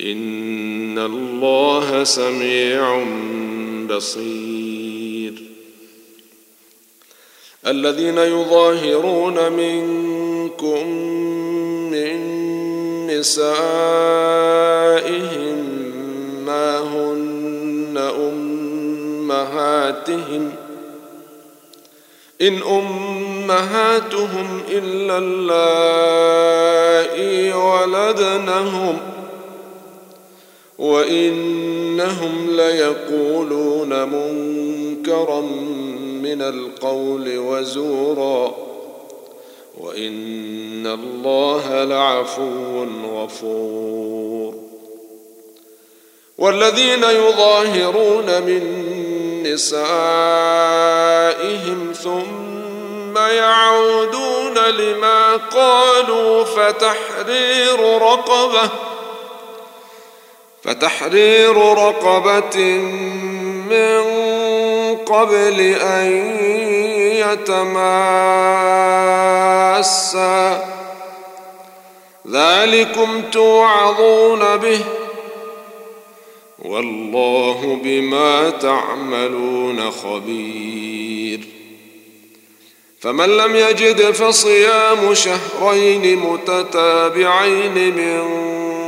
ان الله سميع بصير. الذين يظاهرون منكم من نسائهم ما هن امهاتهم ان امهاتهم الا اللائي ولدنهم وإنهم ليقولون منكرا من القول وزورا وإن الله لعفو غفور. والذين يظاهرون من نسائهم ثم يعودون لما قالوا فتحرير رقبة فتحرير رقبة من قبل أن يتماسا. ذلكم توعظون به. والله بما تعملون خبير. فمن لم يجد فصيام شهرين متتابعين من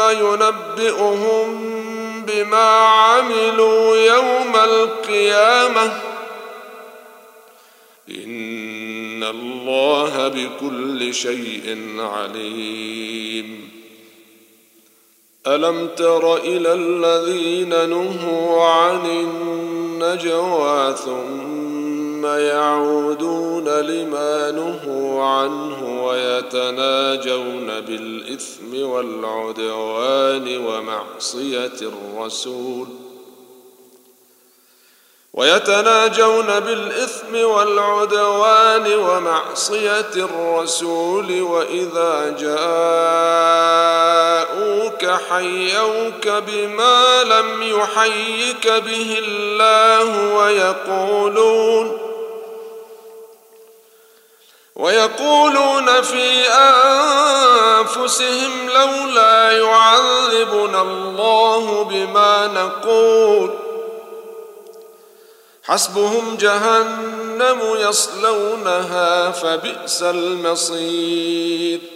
ينبئهم بما عملوا يوم القيامة. إن الله بكل شيء عليم. ألم تر إلى الذين نهوا عن النجوى ثم يعودون لما نهوا عنه ويتناجون بالإثم والعدوان ومعصية الرسول. ويتناجون بالإثم والعدوان ومعصية الرسول. وإذا جاءوك حيوك بما لم يحيك به الله ويقولون ويقولون في أنفسهم لولا يعذبنا الله بما نقول. حسبهم جهنم يصلونها فبئس المصير.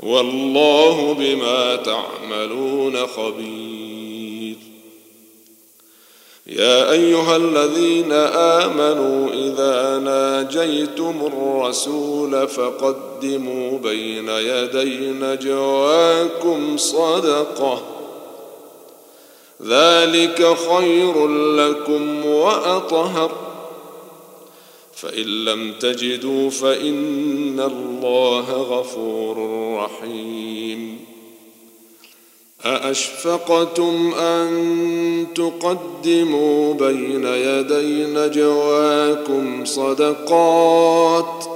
والله بما تعملون خبير. يا أيها الذين آمنوا إذا ناجيتم الرسول فقدموا بين يدي نجواكم صدقة. ذلك خير لكم وأطهر. فإن لم تجدوا فإن الله غفور رحيم. أأشفقتم أن تقدموا بين يدي نجواكم صدقات؟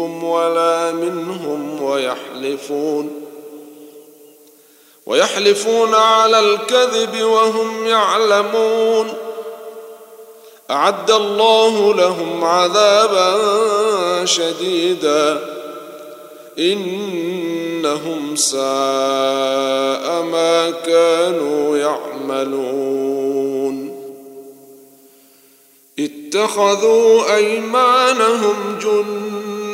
منكم ولا منهم ويحلفون ويحلفون على الكذب وهم يعلمون أعد الله لهم عذابا شديدا إنهم ساء ما كانوا يعملون اتخذوا أيمانهم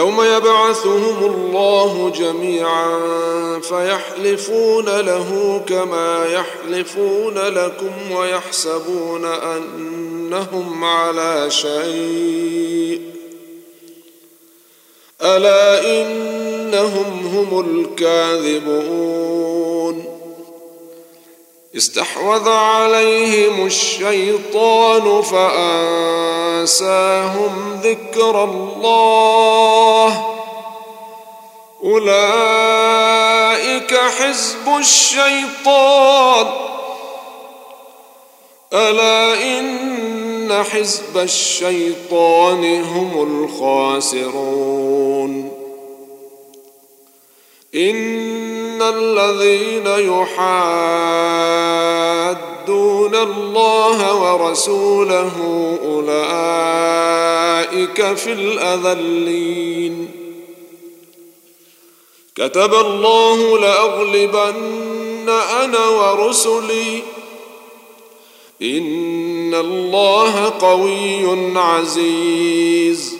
يوم يبعثهم الله جميعا فيحلفون له كما يحلفون لكم ويحسبون أنهم على شيء. ألا إنهم هم الكاذبون. استحوذ عليهم الشيطان فانساهم ذكر الله. أولئك حزب الشيطان. ألا إن حزب الشيطان هم الخاسرون. إن الذين يحادون الله ورسوله أولئك في الأذلين. كتب الله لأغلبن أنا ورسلي. إن الله قوي عزيز.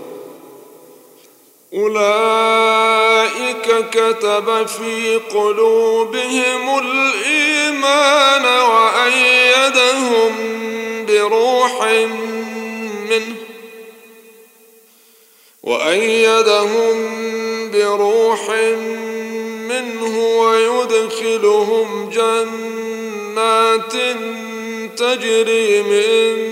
أولئك كتب في قلوبهم الإيمان وأيدهم بروح منه وأيدهم بروح منه ويدخلهم جنات تجري من